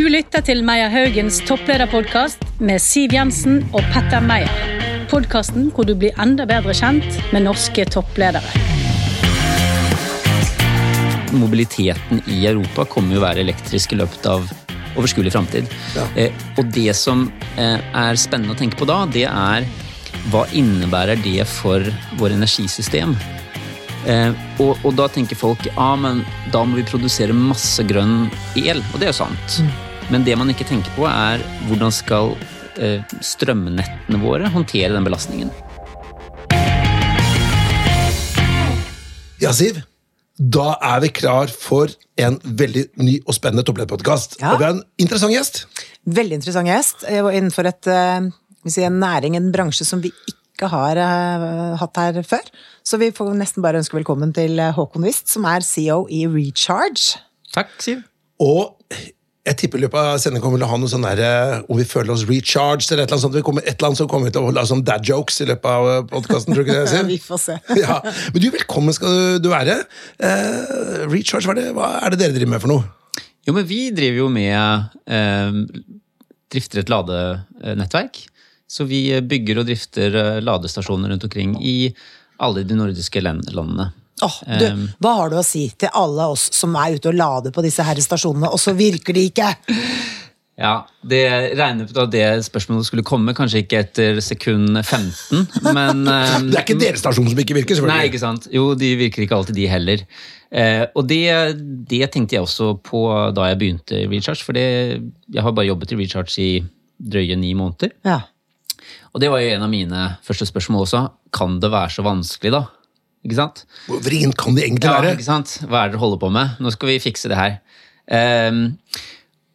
Du lytter til Meyer Haugens topplederpodkast med Siv Jensen og Petter Meyer. Podkasten hvor du blir enda bedre kjent med norske toppledere. Mobiliteten i Europa kommer jo å være elektrisk i løpet av overskuelig framtid. Ja. Eh, og det som eh, er spennende å tenke på da, det er hva innebærer det for vår energisystem? Eh, og, og da tenker folk ja, men da må vi produsere masse grønn el, og det er jo sant. Men det man ikke tenker på, er hvordan skal eh, strømnettene våre håndtere den belastningen. Ja, Siv. Da er vi klar for en veldig ny og spennende topplederpodkast. Ja. Og vi har en interessant gjest. Veldig interessant gjest. Jeg og Innenfor et, eh, si en næring, en bransje som vi ikke har eh, hatt her før. Så vi får nesten bare ønske velkommen til eh, Håkon Wist, som er CEO i Recharge. Takk, Siv. Og jeg tipper i løpet av sendingen kommer til å ha noe sånn der, om vi føler oss recharged, eller et eller annet sånt. Vi kommer, et eller annet som kommer til å holde sånn dad jokes i løpet av podkasten, tror du ikke det, Sier? Vi får se. ja. Men du, velkommen skal du, du være. Eh, recharge, hva er, det, hva er det dere driver med for noe? Jo, men vi driver jo med eh, Drifter et ladenettverk. Så vi bygger og drifter eh, ladestasjoner rundt omkring i alle de nordiske landene. Åh, du, hva har du å si til alle oss som er ute og lader på disse her stasjonene, og så virker de ikke? Ja, det regner på at det spørsmålet skulle komme, kanskje ikke etter sekund 15, men um, Det er ikke deres stasjon som ikke virker, selvfølgelig. Nei, ikke sant? Jo, de virker ikke alltid, de heller. Uh, og det, det tenkte jeg også på da jeg begynte i Recharge, for det, jeg har bare jobbet i Recharge i drøye ni måneder. Ja. Og det var jo en av mine første spørsmål også. Kan det være så vanskelig, da? Ikke sant? Hvor vrient kan det egentlig Ja, være? ikke sant? Hva er det dere holder på med? Nå skal vi fikse det her. Um,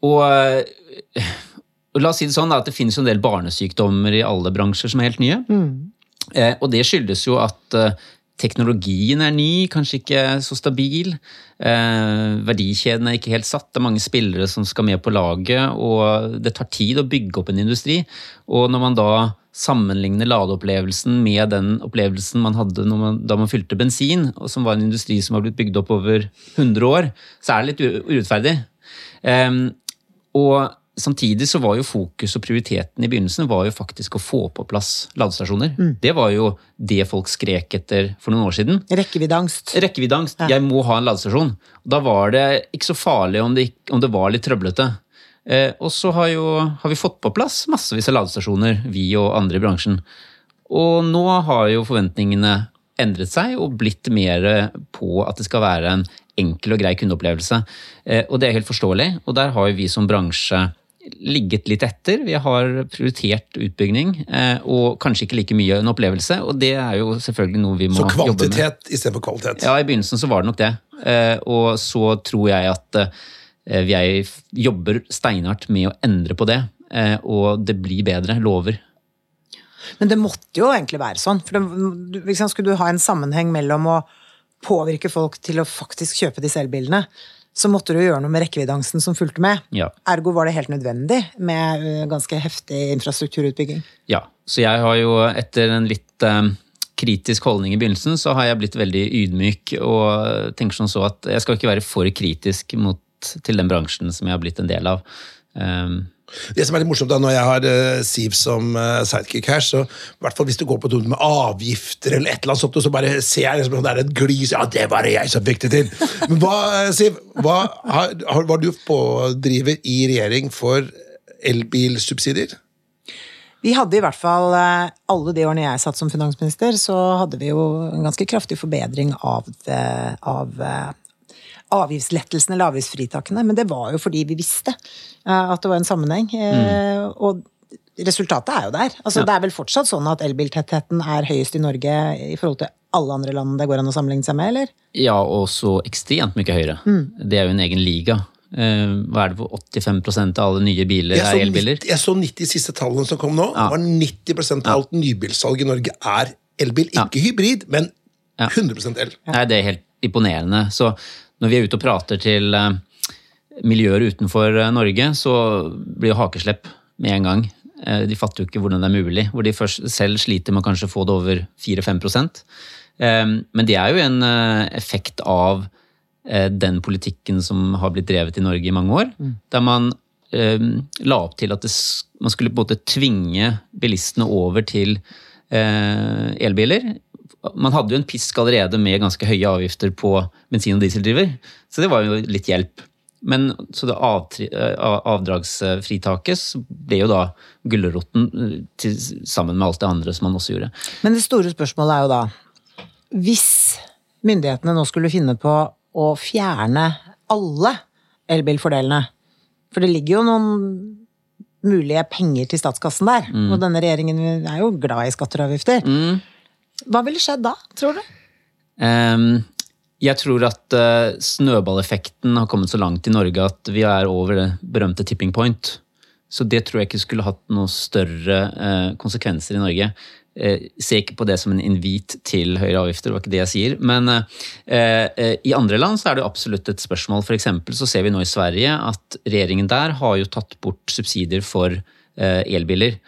og, og la oss si det sånn da, at det finnes en del barnesykdommer i alle bransjer som er helt nye. Eh, og det skyldes jo at uh, teknologien er ny, kanskje ikke så stabil. Eh, verdikjeden er ikke helt satt. Det er mange spillere som skal med på laget, og det tar tid å bygge opp en industri. Og når man da sammenligner ladeopplevelsen med den opplevelsen man hadde man, da man fylte bensin, og som var en industri som har blitt bygd opp over 100 år, så er det litt urettferdig. Um, og samtidig så var jo fokus og prioriteten i begynnelsen var jo faktisk å få på plass ladestasjoner. Det var jo det folk skrek etter for noen år siden. Rekkeviddeangst. Rekkeviddeangst. Jeg må ha en ladestasjon. Da var det ikke så farlig om det, om det var litt trøblete. Eh, og så har, jo, har vi fått på plass massevis av ladestasjoner, vi og andre i bransjen. Og nå har jo forventningene endret seg og blitt mer på at det skal være en enkel og grei kundeopplevelse. Eh, og det er helt forståelig, og der har vi som bransje ligget litt etter. Vi har prioritert utbygging, eh, og kanskje ikke like mye en opplevelse. Og det er jo selvfølgelig noe vi må Så jobbe med. kvantitet istedenfor kvalitet. Ja, i begynnelsen så var det nok det. Og så tror jeg at jeg jobber steinhardt med å endre på det. eh, Og det blir bedre. Lover. Men det måtte jo egentlig være sånn. For det, liksom, skulle du ha en sammenheng mellom å påvirke folk til å faktisk kjøpe disse elbilene, så måtte du gjøre noe med rekkeviddeangsten som fulgte med. Ja. Ergo var det helt nødvendig med ganske heftig infrastrukturutbygging. Ja, så jeg har jo etter en litt um, kritisk holdning i begynnelsen, så har jeg blitt veldig ydmyk og tenker sånn så at jeg skal ikke være for kritisk mot, til den bransjen som jeg har blitt en del av. Um, Det som er litt morsomt da, Når jeg har uh, Siv som uh, sidekick her, så i hvert fall hvis du går på tur med avgifter, eller et eller annet sånt, så bare ser jeg liksom, det er et glis Ja, det var det jeg som fikk det til! Men hva, eh, Siv, hva, har, har, var du pådriver i regjering for elbilsubsidier? Vi hadde i hvert fall alle de årene jeg satt som finansminister, så hadde vi jo en ganske kraftig forbedring av, det, av avgiftslettelsene eller avgiftsfritakene. Men det var jo fordi vi visste eh, at det var en sammenheng. Mm. Og resultatet er jo der. Altså, Ja. Det er vel fortsatt sånn at elbiltettheten er høyest i Norge i forhold til alle andre land det går an å sammenligne seg med, eller? ja, og så ekstremt mye høyere. Det er jo en egen liga. Eh, hva er det for 85% av alle nye biler er elbiler? 90, jeg så 90 siste tallene som kom nå. Det var 90% av alt nybilsalg i Norge er elbil. Ikke hybrid, men 100% el. Nei, det er helt imponerende. Så når vi er ute og prater til eh, miljøer utenfor eh, Norge, så blir jo hakeslepp med en gang. Eh, De fatter jo ikke hvordan det er mulig. Hvor de først selv sliter med å kanskje få det over 4-5 Eh, Men det er jo en effekt av den politikken som har blitt drevet i Norge i mange år. Der man la opp til at det, man skulle på en måte tvinge bilistene over til elbiler. Man hadde jo en pisk allerede med ganske høye avgifter på bensin- og dieseldriver, så det var jo litt hjelp. Men så det avdragsfritaket ble jo da gulroten sammen med alt det andre som man også gjorde. Men det store spørsmålet er jo da Hvis myndighetene nå skulle finne på å fjerne alle elbilfordelene For det ligger jo noen mulige penger til statskassen der. Mm. Og denne regjeringen er jo glad i skatter og avgifter. Mm. Hva ville skjedd da, tror du? Um, jeg tror at uh, snøballeffekten har kommet så langt i Norge at vi er over det berømte tipping point. Så det tror jeg ikke skulle hatt noen større uh, konsekvenser i Norge. Uh, se ikke på det som en invit til høyere avgifter, det var ikke det jeg sier. Men i andre land så er det absolutt et spørsmål. For eksempel så ser vi nå i Sverige at regjeringen der har jo tatt bort subsidier for elbiler.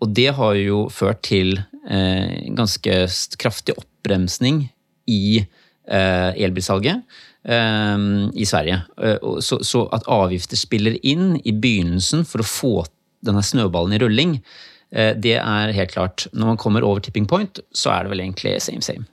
og det har jo ført til ganske kraftig oppbremsning i Eh, elbilsalget eh, i Sverige. Eh, så, så, at avgifter spiller inn i begynnelsen for å få denne snøballen i rulling, det er helt klart. Når man kommer over tipping point, så er det vel egentlig same same.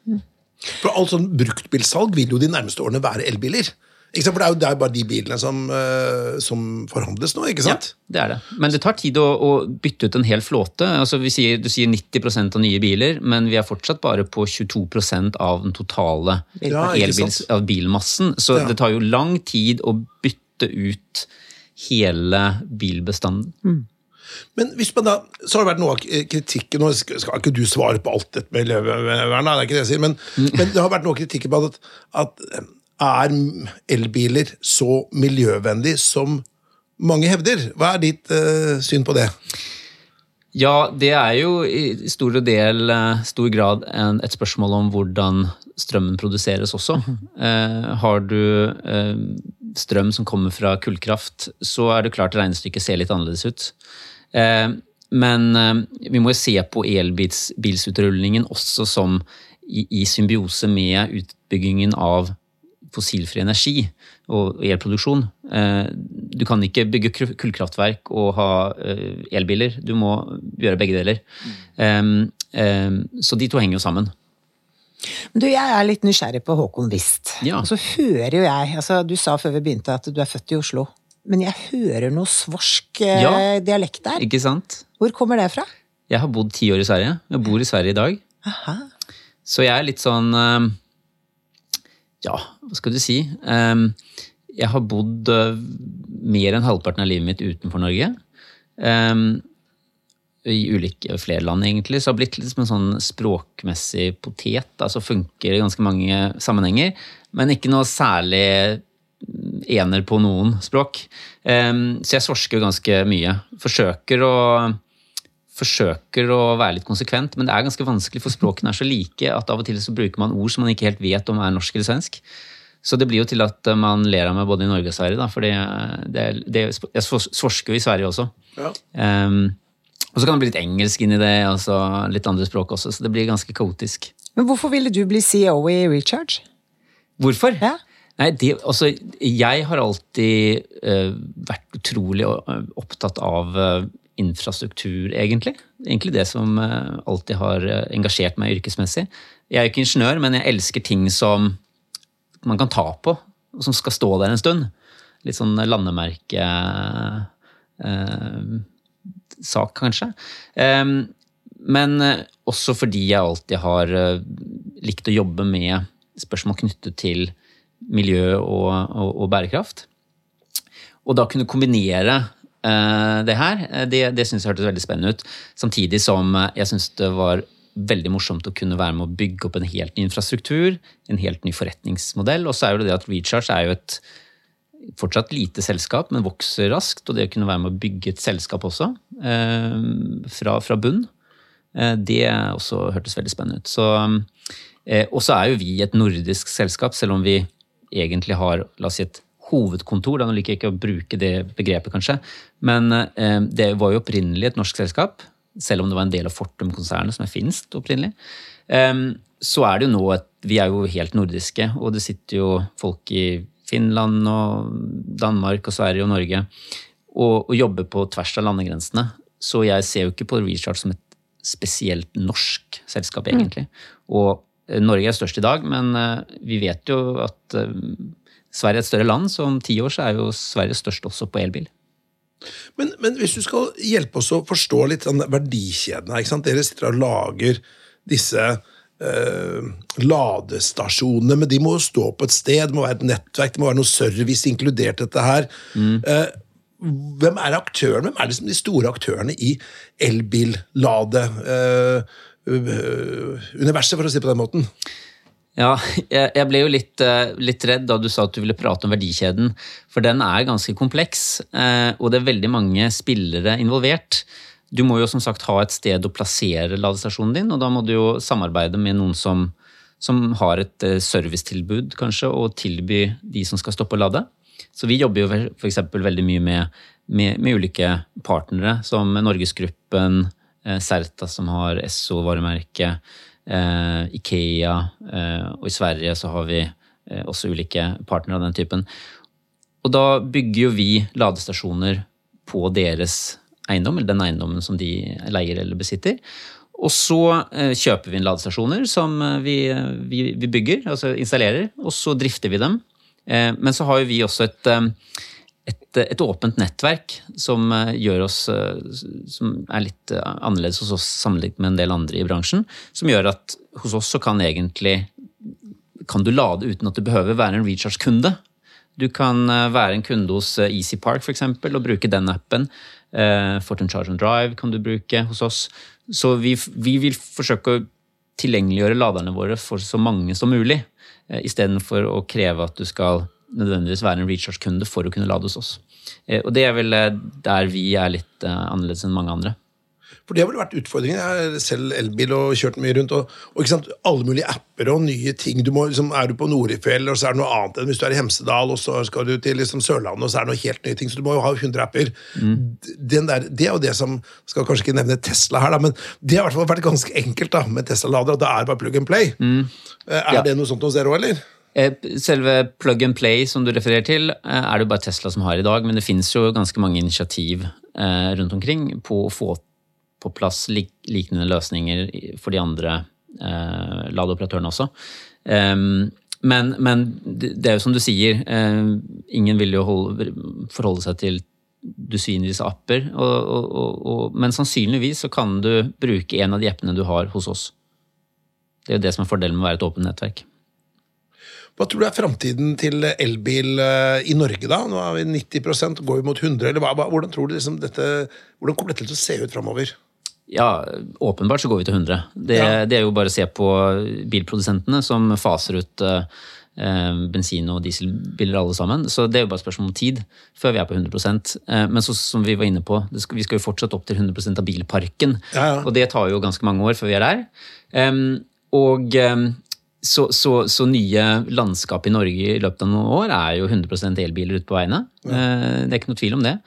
For alt sånn bruktbilsalg vil jo de nærmeste årene være elbiler. For det er jo det er bare de bilene som, uh, som, forhandles nå, ikke sant? Ja, det er det. Men det tar tid å, å bytte ut en hel flåte. Altså, sier, du sier 90% av nye biler, men vi er fortsatt bare på 22% av den totale ja, elbils, av bilmassen. Så ja. det tar jo lang tid å bytte ut hele bilbestanden. Mm. Men hvis man da, så har det vært noe av kritikken Nå skal ikke du svare på alt dette med miljøvern, det er ikke det jeg sier, men, mm. men det har vært noe av kritikken på at, at er elbiler så miljøvennlig som mange hevder? Hva er ditt uh, syn på det? Ja, det er jo i stor, del, eh, stor grad en, et spørsmål om hvordan strømmen produseres også. Eh, har du eh, strøm som kommer fra kullkraft, så er det klart regnestykket ser litt annerledes ut. Eh, men eh, vi må jo se på elbilsutrullingen også som i, i symbiose med utbyggingen av fossilfri energi og elproduksjon. Eh, du kan ikke bygge kullkraftverk og ha eh, elbiler. Du må gjøre begge deler. Mm. Så de to henger jo sammen. Du, Jeg er litt nysgjerrig på Håkon Wist. Ja. Og så hører jo jeg altså Du sa før vi begynte at du er født i Oslo. Men jeg hører noe svorsk eh, ja, dialekt der. Ikke sant? Hvor kommer det fra? Jeg har bodd ti år i Sverige. Jeg bor i Sverige i dag. Aha. Så jeg er litt sånn ja, hva skal du si? Ehm, jeg har bodd eh, mer enn halvparten av livet mitt utenfor Norge. Ehm, I ulike flere land, egentlig. Så det har blitt litt som en sånn språkmessig potet. Altså funker i ganske mange sammenhenger, men ikke noe særlig ener på noen språk. Ehm, så jeg svorsker ganske mye. Forsøker å forsøker å være litt konsekvent, men det er ganske vanskelig, for språkene er så like at av og til så bruker man ord som man ikke helt vet om er norsk eller svensk. Så det blir jo til at man ler av meg både i Norge og Sverige, da, for det, det, jeg svorsker jo i Sverige også. Ja. Um, og så kan det bli litt engelsk inn i det, og så litt andre språk også, så det blir ganske kaotisk. Men hvorfor ville du bli CEO i Recharge? Hvorfor? Ja. Nei, det, altså, jeg har alltid uh, vært utrolig opptatt av uh, infrastruktur, egentlig. Egentlig det som eh, alltid har eh, engasjert meg yrkesmessig. Jeg er jo ikke ingeniør, men jeg elsker ting som man kan ta på, og som skal stå der en stund. Litt sånn landemerkesak, eh, kanskje. Eh, men eh, også fordi jeg alltid har likt å jobbe med spørsmål knyttet til miljø og, og, og bærekraft. Og da kunne kombinere Eh, det her, eh, det, det syns jeg hørtes veldig spennende ut. Samtidig som eh, jeg syns det var veldig morsomt å kunne være med å bygge opp en helt ny infrastruktur, en helt ny forretningsmodell. Og så er jo det at Recharge er jo et fortsatt lite selskap, men vokser raskt. Og det å kunne være med å bygge et selskap også, fra, fra bunn, det også hørtes veldig spennende ut. Så, og så er jo vi et nordisk selskap, selv om vi egentlig har la oss si, et hovedkontor. Da, nå liker jeg ikke å bruke det begrepet, kanskje. Men eh, det var jo opprinnelig et norsk selskap, selv om det var en del av Fortum-konsernet, som er finsk opprinnelig. Eh, så er det jo nå at vi er jo helt nordiske, og det sitter jo folk i Finland og Danmark og Sverige og Norge. og, og jobber på tvers av landegrensene. Så jeg ser jo ikke på Recharge som et spesielt norsk selskap, egentlig. Og eh, Norge er størst i dag, men eh, vi vet jo at eh, Sverige er et større land, så om ti år så er jo Sverige størst også på elbil. Men, men hvis du skal hjelpe oss å forstå litt den verdikjeden her? Dere sitter og lager disse eh, ladestasjonene, men de må jo stå på et sted, det må være et nettverk, det må være noe service inkludert dette her. Eh, hvem er aktøren? Hvem er liksom de store aktørene i elbillade-universet, for å si det på den måten? Ja, jeg, ble jo litt, eh, litt redd da du sa at du ville prate om verdikjeden. For den er ganske kompleks, eh, og det er veldig mange spillere involvert. Du må jo som sagt ha et sted å plassere ladestasjonen din, og da må du jo samarbeide med noen som, som har et eh, servicetilbud, kanskje, og tilby de som skal stoppe å lade. Så vi jobber jo f.eks. veldig mye med, med, med ulike partnere, som Norgesgruppen, Serta som har Esso-varemerke, eh, Ikea, eh, og i Sverige så har vi eh, også ulike partnere av den typen. Og da bygger jo vi ladestasjoner på deres eiendom, eller den eiendommen som de leier eller besitter. Og så eh, kjøper vi inn ladestasjoner som eh, vi, vi, vi bygger, altså installerer, og så drifter vi dem. Eh, Men så har jo vi også et, eh, et, et åpent nettverk som eh, gjør oss eh, Som er litt eh, annerledes hos oss sammenlignet med en del andre i bransjen. Som gjør at hos oss så kan egentlig kan du lade uten at du behøver være en recharge-kunde. Du kan være en kunde hos EasyPark eksempel, og bruke den appen. Fortune Charge and Drive kan du bruke hos oss. Så vi, vi vil forsøke å tilgjengeliggjøre laderne våre for så mange som mulig. Istedenfor å kreve at du skal nødvendigvis være en recharge-kunde for å kunne lade hos oss. Eh, Og det er vel eh, der vi er litt eh, annerledes enn mange andre. For det har vel vært utfordringen. Jeg har selv elbil og kjørt mye rundt. Og, og? Alle mulige apper og nye ting. Du må, liksom, er du på Norefjell, og så er det noe annet enn hvis du er i Hemsedal, og så skal du til liksom, Sørlandet, og så er det noe helt nye ting. Så du må jo ha 100 apper. Den der, det er jo det som Skal kanskje ikke nevne Tesla her, da, men det har i hvert fall vært ganske enkelt da, med Tesla-lader. at Det er bare plug and play. Mm. Er Ja. det noe sånt hos dere òg, eller? Eh, Selve plug and play som du refererer til, eh, er det jo bare Tesla som har i dag, men det finnes jo ganske mange initiativ eh, rundt omkring på å få på plass liknende løsninger for de andre ladeoperatørene også. Men, men det er jo som du sier, ingen vil jo holde, forholde seg til dusinvis av apper, og, og, og, men sannsynligvis så kan du bruke en av de appene du har hos oss. Det er jo det som er fordelen med å være et åpent nettverk. Hva tror du er framtiden til elbil eh, i Norge, da? Nå er vi 90% går vi mot 100 eller hva, hvordan tror du liksom dette, hvordan kommer dette til å se ut framover? Ja, åpenbart så går vi til 100. Det, Ja. det er jo bare å se på bilprodusentene som faser ut eh, eh, bensin- og dieselbiler alle sammen. Så det er jo bare et spørsmål om tid før vi er på 100 eh, Men så, som vi var inne på, skal, vi skal jo fortsatt opp til 100% av bilparken. Ja, ja. Og det tar jo ganske mange år før vi er der. Em, og em, så, så, så nye landskap i Norge i løpet av noen år er jo 100% elbiler ute på veiene. Ja. det er ikke noe tvil om det.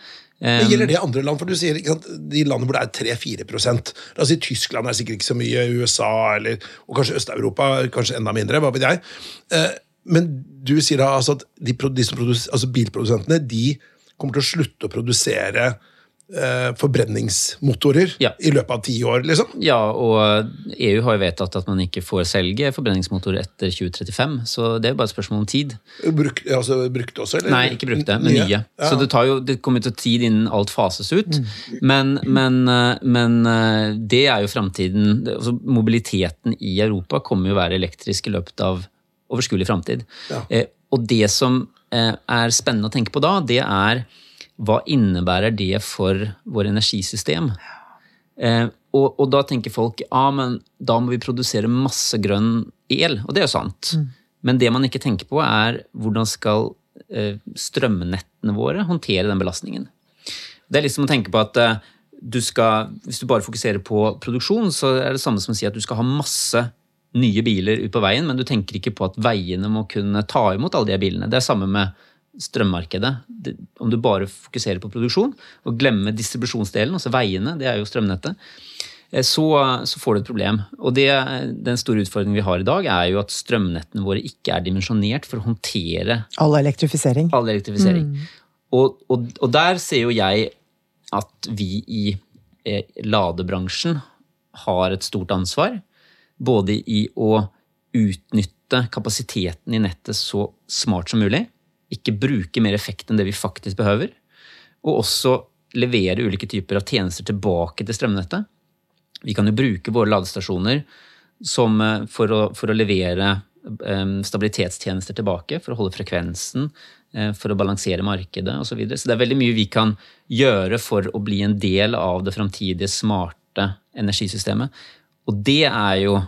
Men gjelder det andre land? For du sier ikke sant, De landene hvor det er 3-4 La oss si Tyskland er sikkert ikke så mye, USA eller, og kanskje Øst-Europa kanskje enda mindre. hva vet jeg. Eh, Men du sier da altså at de, de altså bilprodusentene de kommer til å slutte å produsere eh, forbrenningsmotorer Ja. i løpet av ti år, liksom? Ja, og EU har jo vedtatt at man ikke får selge forbrenningsmotorer etter 2035, så det er jo bare et spørsmål om tid. Bruk, altså brukte også, eller? Nei, ikke brukte, men nye. Ja. Så det, tar jo, det kommer til tid innen alt fases ut. Men, men, eh, men eh, det er jo framtiden. Altså, mobiliteten i Europa kommer jo å være elektrisk i løpet av overskuelig framtid. Ja. Eh, og det som eh, er spennende å tenke på da, det er hva innebærer det for vår energisystem? Eh, og, og da tenker folk ja, men da må vi produsere masse grønn el, og det er jo sant. Men det man ikke tenker på, er hvordan skal eh, strømnettene våre håndtere den belastningen. Det er liksom å tenke på at eh, du skal, hvis du bare fokuserer på produksjon, så er det samme som å si at du skal ha masse nye biler ut på veien, men du tenker ikke på at veiene må kunne ta imot alle de bilene. Det er samme med strømmarkedet. Det, om du bare fokuserer på produksjon og glemmer distribusjonsdelen, altså veiene, det er jo strømnettet, eh, så, så får du et problem. Og det, den store utfordringen vi har i dag, er jo at strømnettene våre ikke er dimensjonert for å håndtere All elektrifisering. all elektrifisering. og, og, og der ser jo jeg at vi i eh, ladebransjen har et stort ansvar. Både i å utnytte kapasiteten i nettet så smart som mulig. Ikke bruke mer effekt enn det vi faktisk behøver. Og også levere ulike typer av tjenester tilbake til strømnettet. Vi kan jo bruke våre ladestasjoner som, eh, for, å, for, å, levere um, stabilitetstjenester tilbake, for å holde frekvensen, uh, for å balansere markedet osv. Så, videre. så det er veldig mye vi kan gjøre for å bli en del av det framtidige smarte energisystemet. Og det er jo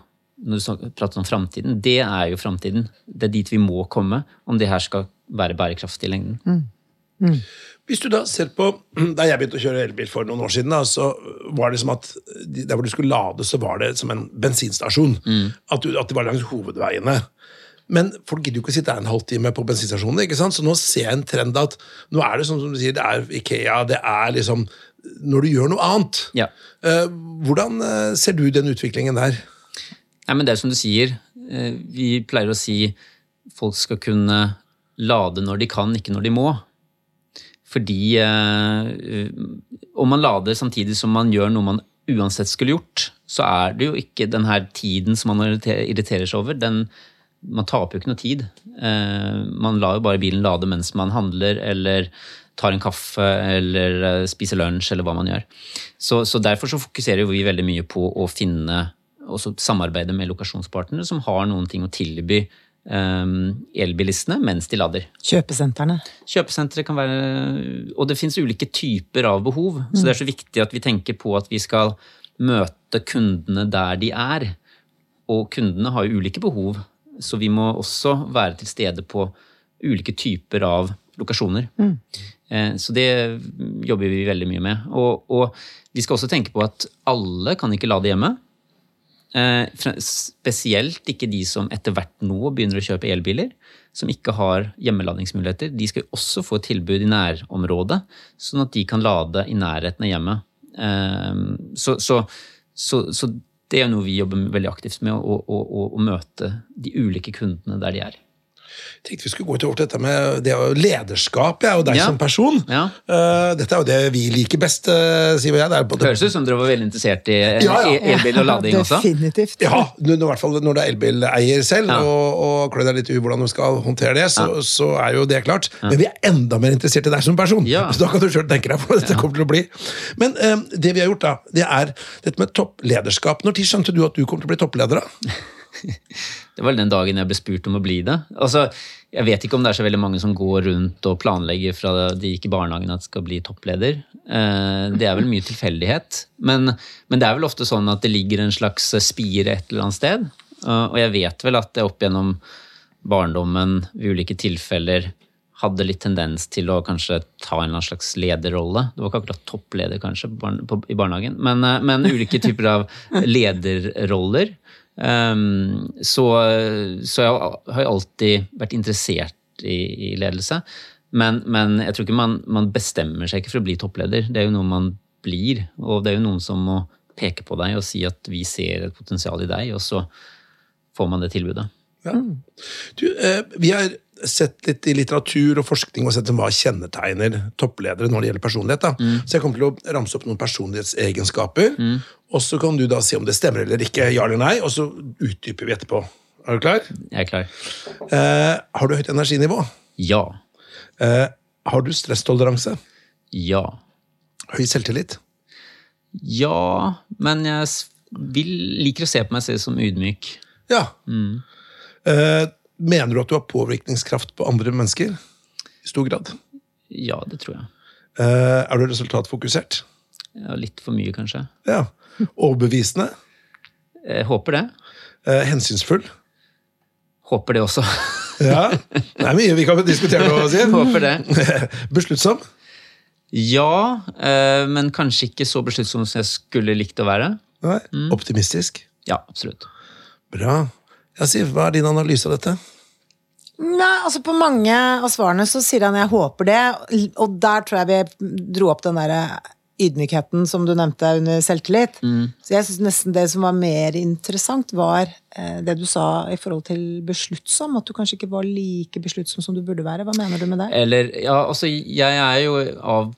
når du prater om framtiden, det er jo framtiden. Det er dit vi må komme om det her skal være bærekraftig i lengden. Mm. Mm. Hvis du da ser på, Da jeg begynte å kjøre elbil for noen år siden, da, så var det som at der hvor du skulle lade, så var det som en bensinstasjon. Mm. At, du, at, det var langs hovedveiene. Men folk gidder jo ikke å sitte en halvtime på bensinstasjonene. ikke sant? Så nå ser jeg en trend at nå er det sånn som du sier, det er Ikea, det er liksom Når du gjør noe annet. Ja. Uh, hvordan uh, ser du den utviklingen der? Nei, men Det er som du sier. Uh, vi pleier å si folk skal kunne lade når de kan, ikke når de må. Fordi eh, om man lader samtidig som man gjør noe man uansett skulle gjort, så er det jo ikke den her tiden som man irriterer seg over. Den, man taper jo ikke noe tid. Eh, man lar jo bare bilen lade mens man handler eller tar en kaffe eller eh, spiser lunsj eller hva man gjør. Så, så derfor så fokuserer vi veldig mye på å finne også samarbeide med lokasjonspartnere som har noen ting å tilby Um, elbilistene mens de lader. Kjøpesentrene. Kjøpesentre kan være Og det fins ulike typer av behov. Mm. Så det er så viktig at vi tenker på at vi skal møte kundene der de er. Og kundene har jo ulike behov, så vi må også være til stede på ulike typer av lokasjoner. Mm. Eh, så det jobber vi veldig mye med. Og, og vi skal også tenke på at alle kan ikke lade hjemme. Eh, spesielt ikke de som etter hvert nå begynner å kjøpe elbiler, som ikke har hjemmeladingsmuligheter. De skal også få et tilbud i nærområdet, sånn at de kan lade i nærheten av hjemmet. Eh, så, så, så, så det er noe vi jobber veldig aktivt med, å, å, å, å møte de ulike kundene der de er tenkte vi skulle gå til dette med det lederskap, jeg og deg ja. som person. Ja. Uh, dette er jo det vi liker best, uh, sier jeg. Det høres ut som dere var veldig interessert i ja, elbil og lading også. Definitivt. Ja, i hvert fall når du er elbileier selv og, og klør deg litt i hvordan du skal håndtere det, så, så er jo det klart. Men vi er enda mer interessert i deg som person, så da kan du sjøl tenke deg hva dette kommer til å bli. Men um, det vi har gjort, da, det er dette med topplederskap. Når tid skjønte du at du kommer til å bli toppleder? da? Det var den dagen jeg ble spurt om å bli det. Altså, jeg vet ikke om det er så veldig mange som går rundt og planlegger fra de gikk i barnehagen at skal bli toppleder. Eh, det er vel mye tilfeldighet. Men, men, det er vel ofte sånn at det ligger en slags spire et eller annet sted. Og jeg vet vel at jeg opp gjennom barndommen ved ulike tilfeller hadde litt tendens til å kanskje ta en slags lederrolle. Det var ikke akkurat toppleder kanskje i barnehagen, men, eh, men ulike typer av lederroller. Um, så, så, jeg har alltid vært interessert i, i ledelse. Men, men, jeg tror ikke man, man, bestemmer seg ikke for å bli toppleder. Det er jo noe man blir. Og det er jo noen som må peke på deg og si at vi ser et potensial i deg, og så får man det tilbudet. Ja. Du, eh, vi har sett litt i litteratur og forskning og sett hva kjennetegner toppledere når det gjelder personlighet. Mm. Så jeg kommer til å ramse opp noen personlighetsegenskaper, mm. og så kan du da se om det stemmer eller ikke. Ja eller nei, og så utdyper vi etterpå. Er du klar? Jeg er klar. Eh, har du høyt energinivå? Ja. Eh, har du stresstoleranse? Ja. Høy selvtillit? Ja, men jeg vil, liker å se på meg selv som ydmyk. Ja. Mm. Eh, Mener du at du har påvirkningskraft på andre mennesker? I stor grad? Ja, det tror jeg. Uh, er du resultatfokusert? Ja, Litt for mye, kanskje. Ja. Overbevisende? Jeg håper det. Uh, hensynsfull? Håper det også. ja, Det er mye vi kan diskutere nå, Siv. Håper det. Besluttsom? Ja, uh, men kanskje ikke så besluttsom som jeg skulle likt å være. Nei. Mm. Optimistisk? Ja, absolutt. Bra. Ja, Siv, hva er din analyse av dette? Nei, altså På mange av svarene så sier han 'jeg håper det', og der tror jeg vi dro opp den derre ydmykheten som du nevnte under selvtillit. Mm. Så jeg syns nesten det som var mer interessant, var eh, det du sa i forhold til besluttsom. At du kanskje ikke var like besluttsom som du burde være. Hva mener du med det? Eller, ja, altså, jeg er jo av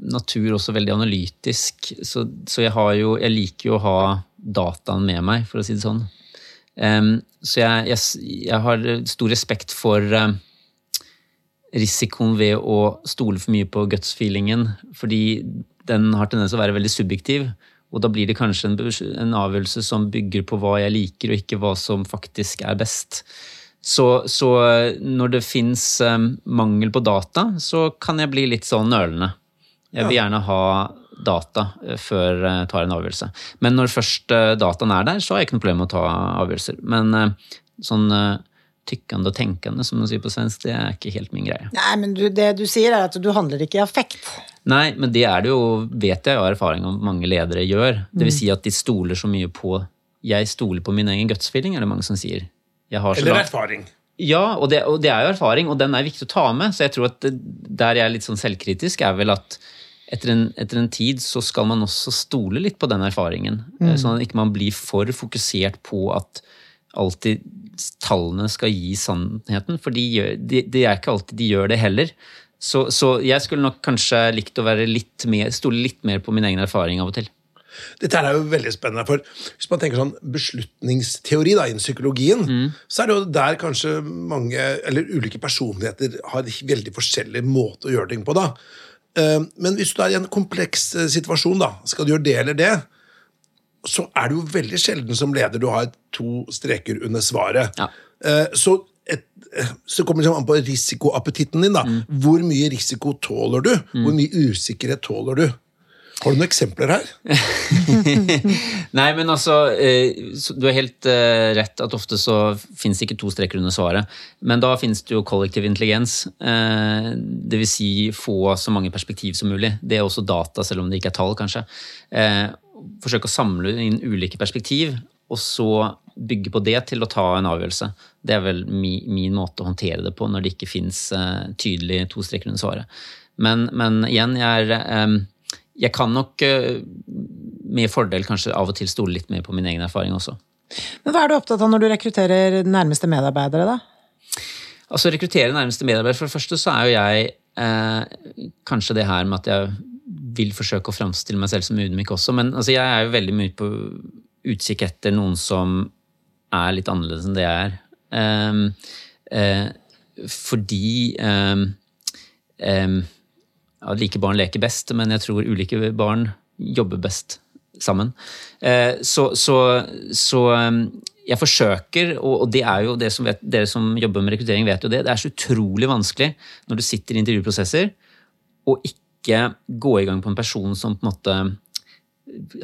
natur også veldig analytisk, så, så jeg har jo Jeg liker jo å ha dataen med meg, for å si det sånn. Så jeg, jeg, jeg har stor respekt for risikoen ved å stole for mye på guts-feelingen, fordi den har tendens til å være veldig subjektiv. Og da blir det kanskje en, en avgjørelse som bygger på hva jeg liker, og ikke hva som faktisk er best. Så, så når det fins mangel på data, så kan jeg bli litt sånn nølende. Jeg vil gjerne ha data eh, før jeg tar en avgjørelse. Men når først eh, dataen er der, så har jeg ikke noe problem med å ta avgjørelser. Men eh, sånn eh, tykkende og tenkende, som man sier på svensk, det er ikke helt min greie. Nei, men du, det du sier, er at du handler ikke i affekt. Nei, men det er det jo, vet jeg av erfaring om mange ledere gjør. Det vil si at de stoler så mye på Jeg stoler på min egen gutsfeeling, er det mange som sier. Jeg har så Eller erfaring. Ja, og det, og det er jo erfaring, og den er viktig å ta med. Så jeg tror at det, der jeg er litt sånn selvkritisk, er vel at etter en, etter en tid så skal man også stole litt på den erfaringen. Mm. Sånn at ikke man blir for fokusert på at alltid tallene skal gi sannheten. For de, gjør, de, det er ikke alltid de gjør det heller. Så, så jeg skulle nok kanskje likt å være litt mer, stole litt mer på min egen erfaring av og til. Dette er jo veldig spennende, for hvis man tenker sånn beslutningsteori da, innen psykologien, så er det jo der kanskje mange, eller ulike personligheter har veldig forskjellig måte å gjøre ting på. da. Eh, Men hvis du er i en kompleks eh, situasjon, da, skal du gjøre det eller det, så er det jo veldig sjelden som leder du har to streker under svaret. Ja. Eh, Så, et, så kommer det liksom an på risikoappetitten din. da. Hvor mye risiko tåler du? Hvor mye usikkerhet tåler du? Har du noen eksempler her? Nei, men altså, eh, du har helt eh, rett at ofte så finnes det ikke to streker under svaret. Men da finnes det jo kollektiv intelligens. Dvs. Det vil si få så mange perspektiv som mulig. Det er også data, selv om det ikke er tall, kanskje. Eh, Forsøke å samle inn ulike perspektiv, og så bygge på det til å ta en avgjørelse. Det er vel mi, min måte å håndtere det på når det ikke fins eh, tydelig to streker under svaret. Men, men igjen, jeg er eh, jeg kan nok eh, med fordel kanskje av og til stole litt mer på min egen erfaring også. Men hva er du opptatt av når du rekrutterer nærmeste medarbeidere, da? Altså rekruttere nærmeste medarbeidere For det første så er jo jeg eh, kanskje det her med at jeg vil forsøke å framstille meg selv som ydmyk også, men altså, jeg er jo veldig mye på utkikk etter noen som er litt annerledes enn det jeg er. Eh, eh, fordi ehm, ehm, ja, like barn leker best, men jeg tror ulike barn jobber best sammen. Eh, så, så, så ehm, jeg forsøker, og, og det er jo det som vet, dere som jobber med rekruttering, vet jo det. Det er så utrolig vanskelig når du sitter i intervjuprosesser, å ikke gå i gang på en person som på en måte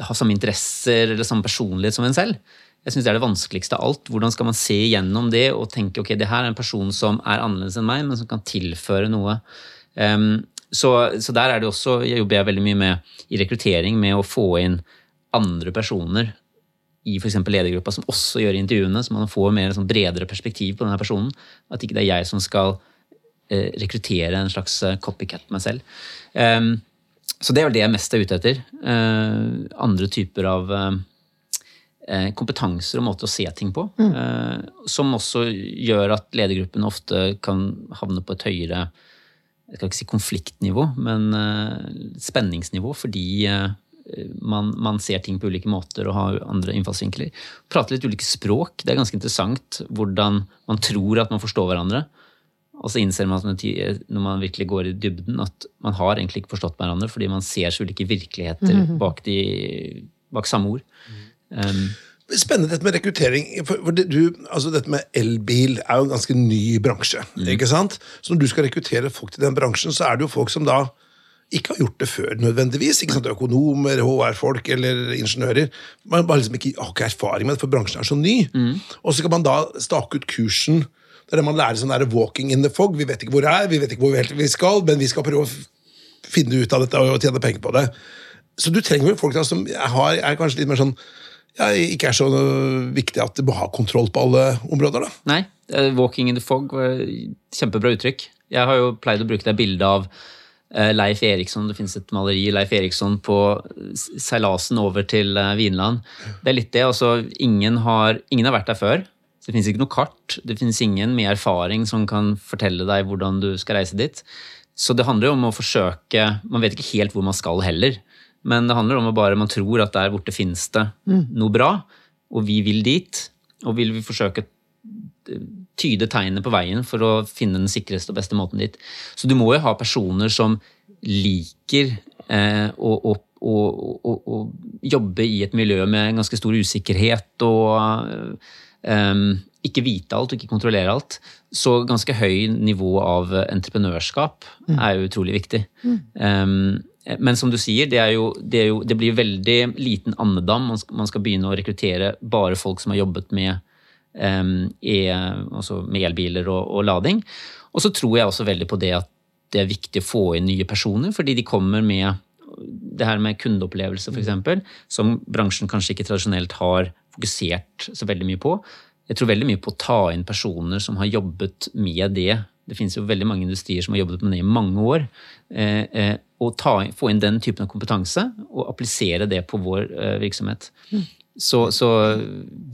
har samme interesser eller samme personlighet som en selv. Jeg synes Det er det vanskeligste av alt. Hvordan skal man se gjennom det og tenke ok, det her er en person som er annerledes enn meg, men som kan tilføre noe. Ehm, så, så der er det også, jeg jobber jeg veldig mye med i rekruttering med å få inn andre personer i f.eks. ledergruppa som også gjør intervjuene, så man får mer sånn bredere perspektiv på denne personen. At ikke det er jeg som skal eh, rekruttere en slags eh, copycat meg selv. Um, så det er vel det jeg mest er ute etter. Uh, andre typer av eh, kompetanser og måter å se ting på. eh, som også gjør at ledergruppen ofte kan havne på et høyere jeg skal ikke si konfliktnivå, men eh, spenningsnivå, fordi eh, man, man ser ting på ulike måter og har andre innfallsvinkler. Prate litt ulike språk. Det er ganske interessant hvordan man tror at man forstår hverandre. Og så innser man at når man virkelig går i dybden, at man har egentlig ikke forstått hverandre, fordi man ser så ulike virkeligheter bak, de, bak samme ord. Um, Spennende dette med rekruttering. For, for det, du, altså dette med elbil er jo en ganske ny bransje. ikke sant? Så når du skal rekruttere folk til den bransjen, så er det jo folk som da ikke har gjort det før nødvendigvis. ikke sant? Økonomer, HR-folk eller ingeniører. Man bare liksom ikke, har ikke erfaring med det, for bransjen er så ny. Og så kan man da stake ut kursen. Det er det man lærer sånn der walking in the fog. Vi vet ikke hvor det er, vi vet ikke hvor vi helt skal, men vi skal prøve å finne ut av dette og tjene penger på det. Så du trenger vel folk da, som har, er kanskje litt mer sånn ja, ikke er så viktig at du må ha kontroll på alle områder. da. Nei, eh, 'walking in the fog' var kjempebra uttrykk. Jeg har jo pleid å bruke det bildet av Eh, Leif Eriksson, det finnes et maleri Leif Eriksson på seilasen over til eh, Vinland. Det er litt det. altså Ingen har, ingen har vært der før. Så det finnes ikke noe kart. Det finnes ingen med erfaring som kan fortelle deg hvordan du skal reise dit. Så det handler jo om å forsøke Man vet ikke helt hvor man skal heller. Men det handler om å bare man tror at der borte finnes det noe bra, og vi vil dit. Og vil vi forsøke tyde tegnene på veien for å finne den sikreste og beste måten dit. Så du må jo ha personer som liker eh, å, å, å, å, jobbe i et miljø med ganske stor usikkerhet og eh, ikke vite alt og ikke kontrollere alt. Så ganske høy nivå av entreprenørskap mm. er jo utrolig viktig. Mm. Um, men som du sier, det, jo, det, jo, det blir veldig liten andedam. Man skal, man skal begynne å rekruttere bare folk som har jobbet med e, altså med elbiler og, og, lading. Og så tror jeg også veldig på det at det er viktig å få inn nye personer, fordi de kommer med det her med kundeopplevelse, f.eks., som bransjen kanskje ikke tradisjonelt har fokusert så veldig mye på. Jeg tror veldig mye på å ta inn personer som har jobbet med det. Det finnes jo veldig mange industrier som har jobbet med det i mange år. Eh, eh, få inn den typen av kompetanse og applisere det på vår eh, virksomhet. Mm. Så, så,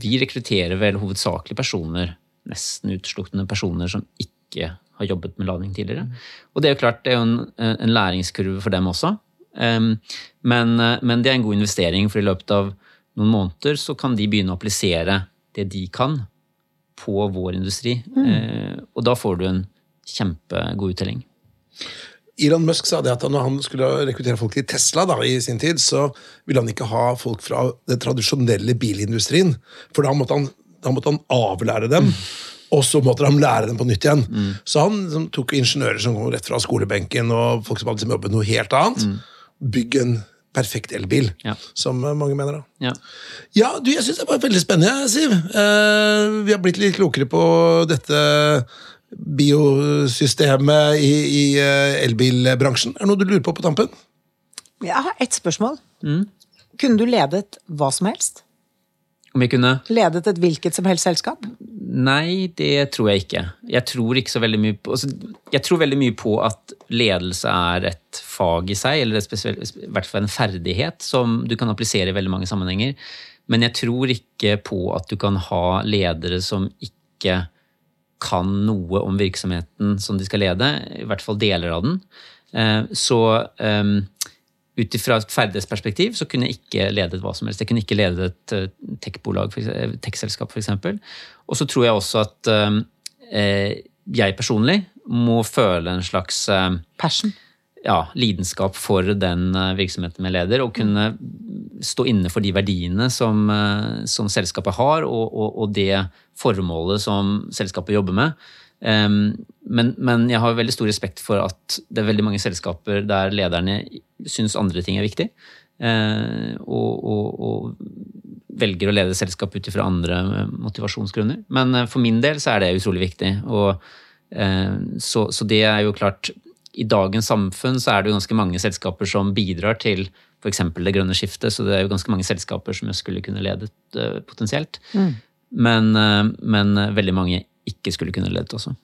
vi rekrutterer vel hovedsakelig personer, nesten utelukkende personer som ikke har jobbet med lading tidligere. Og det er jo klart, det er jo en, en læringskurve for dem også. Um, men, men, det er en god investering, for i løpet av noen måneder så kan de begynne å applisere det de kan, på vår industri. Mm. Uh, og da får du en kjempegod uttelling. Elon Musk sa det at når han skulle rekruttere folk til Tesla da, i sin tid, så ville han ikke ha folk fra den tradisjonelle bilindustrien. For da måtte han, da måtte han avlære dem. Og så måtte han lære dem på nytt igjen. Mm. Så han som tok ingeniører som kom rett fra skolebenken, og folk som hadde liksom jobbet noe helt annet. Mm. Bygg en perfekt elbil, ja. som mange mener. da. Ja, ja du, jeg syns det var veldig spennende, Siv. Eh, vi har blitt litt klokere på dette biosystemet i, i eh, elbilbransjen. Er det noe du lurer på på tampen? Jeg har ett spørsmål. Mm. Kunne du ledet hva som helst? Om jeg kunne? Ledet et hvilket som helst selskap? Nei, det tror jeg ikke. Jeg tror ikke så veldig mye på, altså, jeg tror veldig mye på at ledelse er et fag i seg, eller spesielt, i hvert fall en ferdighet som du kan applisere i veldig mange sammenhenger. Men jeg tror ikke på at du kan ha ledere som ikke kan noe om virksomheten som de skal lede, i hvert fall deler av den. Eh, så um, ut ifra et ferdighetsperspektiv så kunne jeg ikke ledet hva som helst. Jeg kunne ikke ledet et eh, tech-bolag, tech-selskap f.eks. Og så tror jeg også at eh, jeg personlig må føle en slags eh, Passion? Ja, lidenskap for den virksomheten vi leder, og kunne stå inne for de verdiene som, som selskapet har, og, og, og det formålet som selskapet jobber med. Men, men, jeg har veldig stor respekt for at det er veldig mange selskaper der lederne syns andre ting er viktig. uh, og, og, velger å lede selskap ut ifra andre motivasjonsgrunner. Men eh, for min del så er det utrolig viktig. Og, eh, så, så det er jo klart I dagens samfunn så er det jo ganske mange selskaper som bidrar til f.eks. det grønne skiftet, så det er jo ganske mange selskaper som jeg skulle kunne ledet potensielt. Mm. Men, men veldig mange ikke skulle kunne ledet også.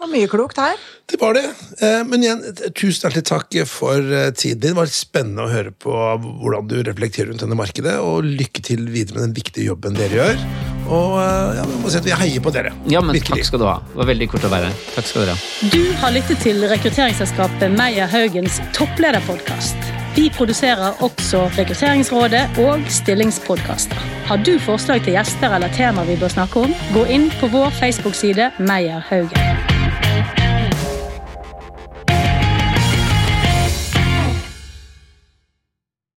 Det var mye klokt her. Det var det. Eh, men igjen, tusen hjertelig takk for eh, tiden din. Det var litt spennende å høre på hvordan du reflekterer rundt denne markedet. Og lykke til videre med den viktige jobben dere gjør. Og eh, ja, vi må si at vi heier på dere. Ja, men Virkelig. Takk skal du ha. Det var veldig kort å være her. Takk skal dere ha. Du har lyttet til rekrutteringsselskapet Meyer Haugens topplederpodkast. Vi produserer også Rekrutteringsrådet og stillingspodkaster. Har du forslag til gjester eller tema vi bør snakke om, gå inn på vår Facebook-side Meyer Haugen.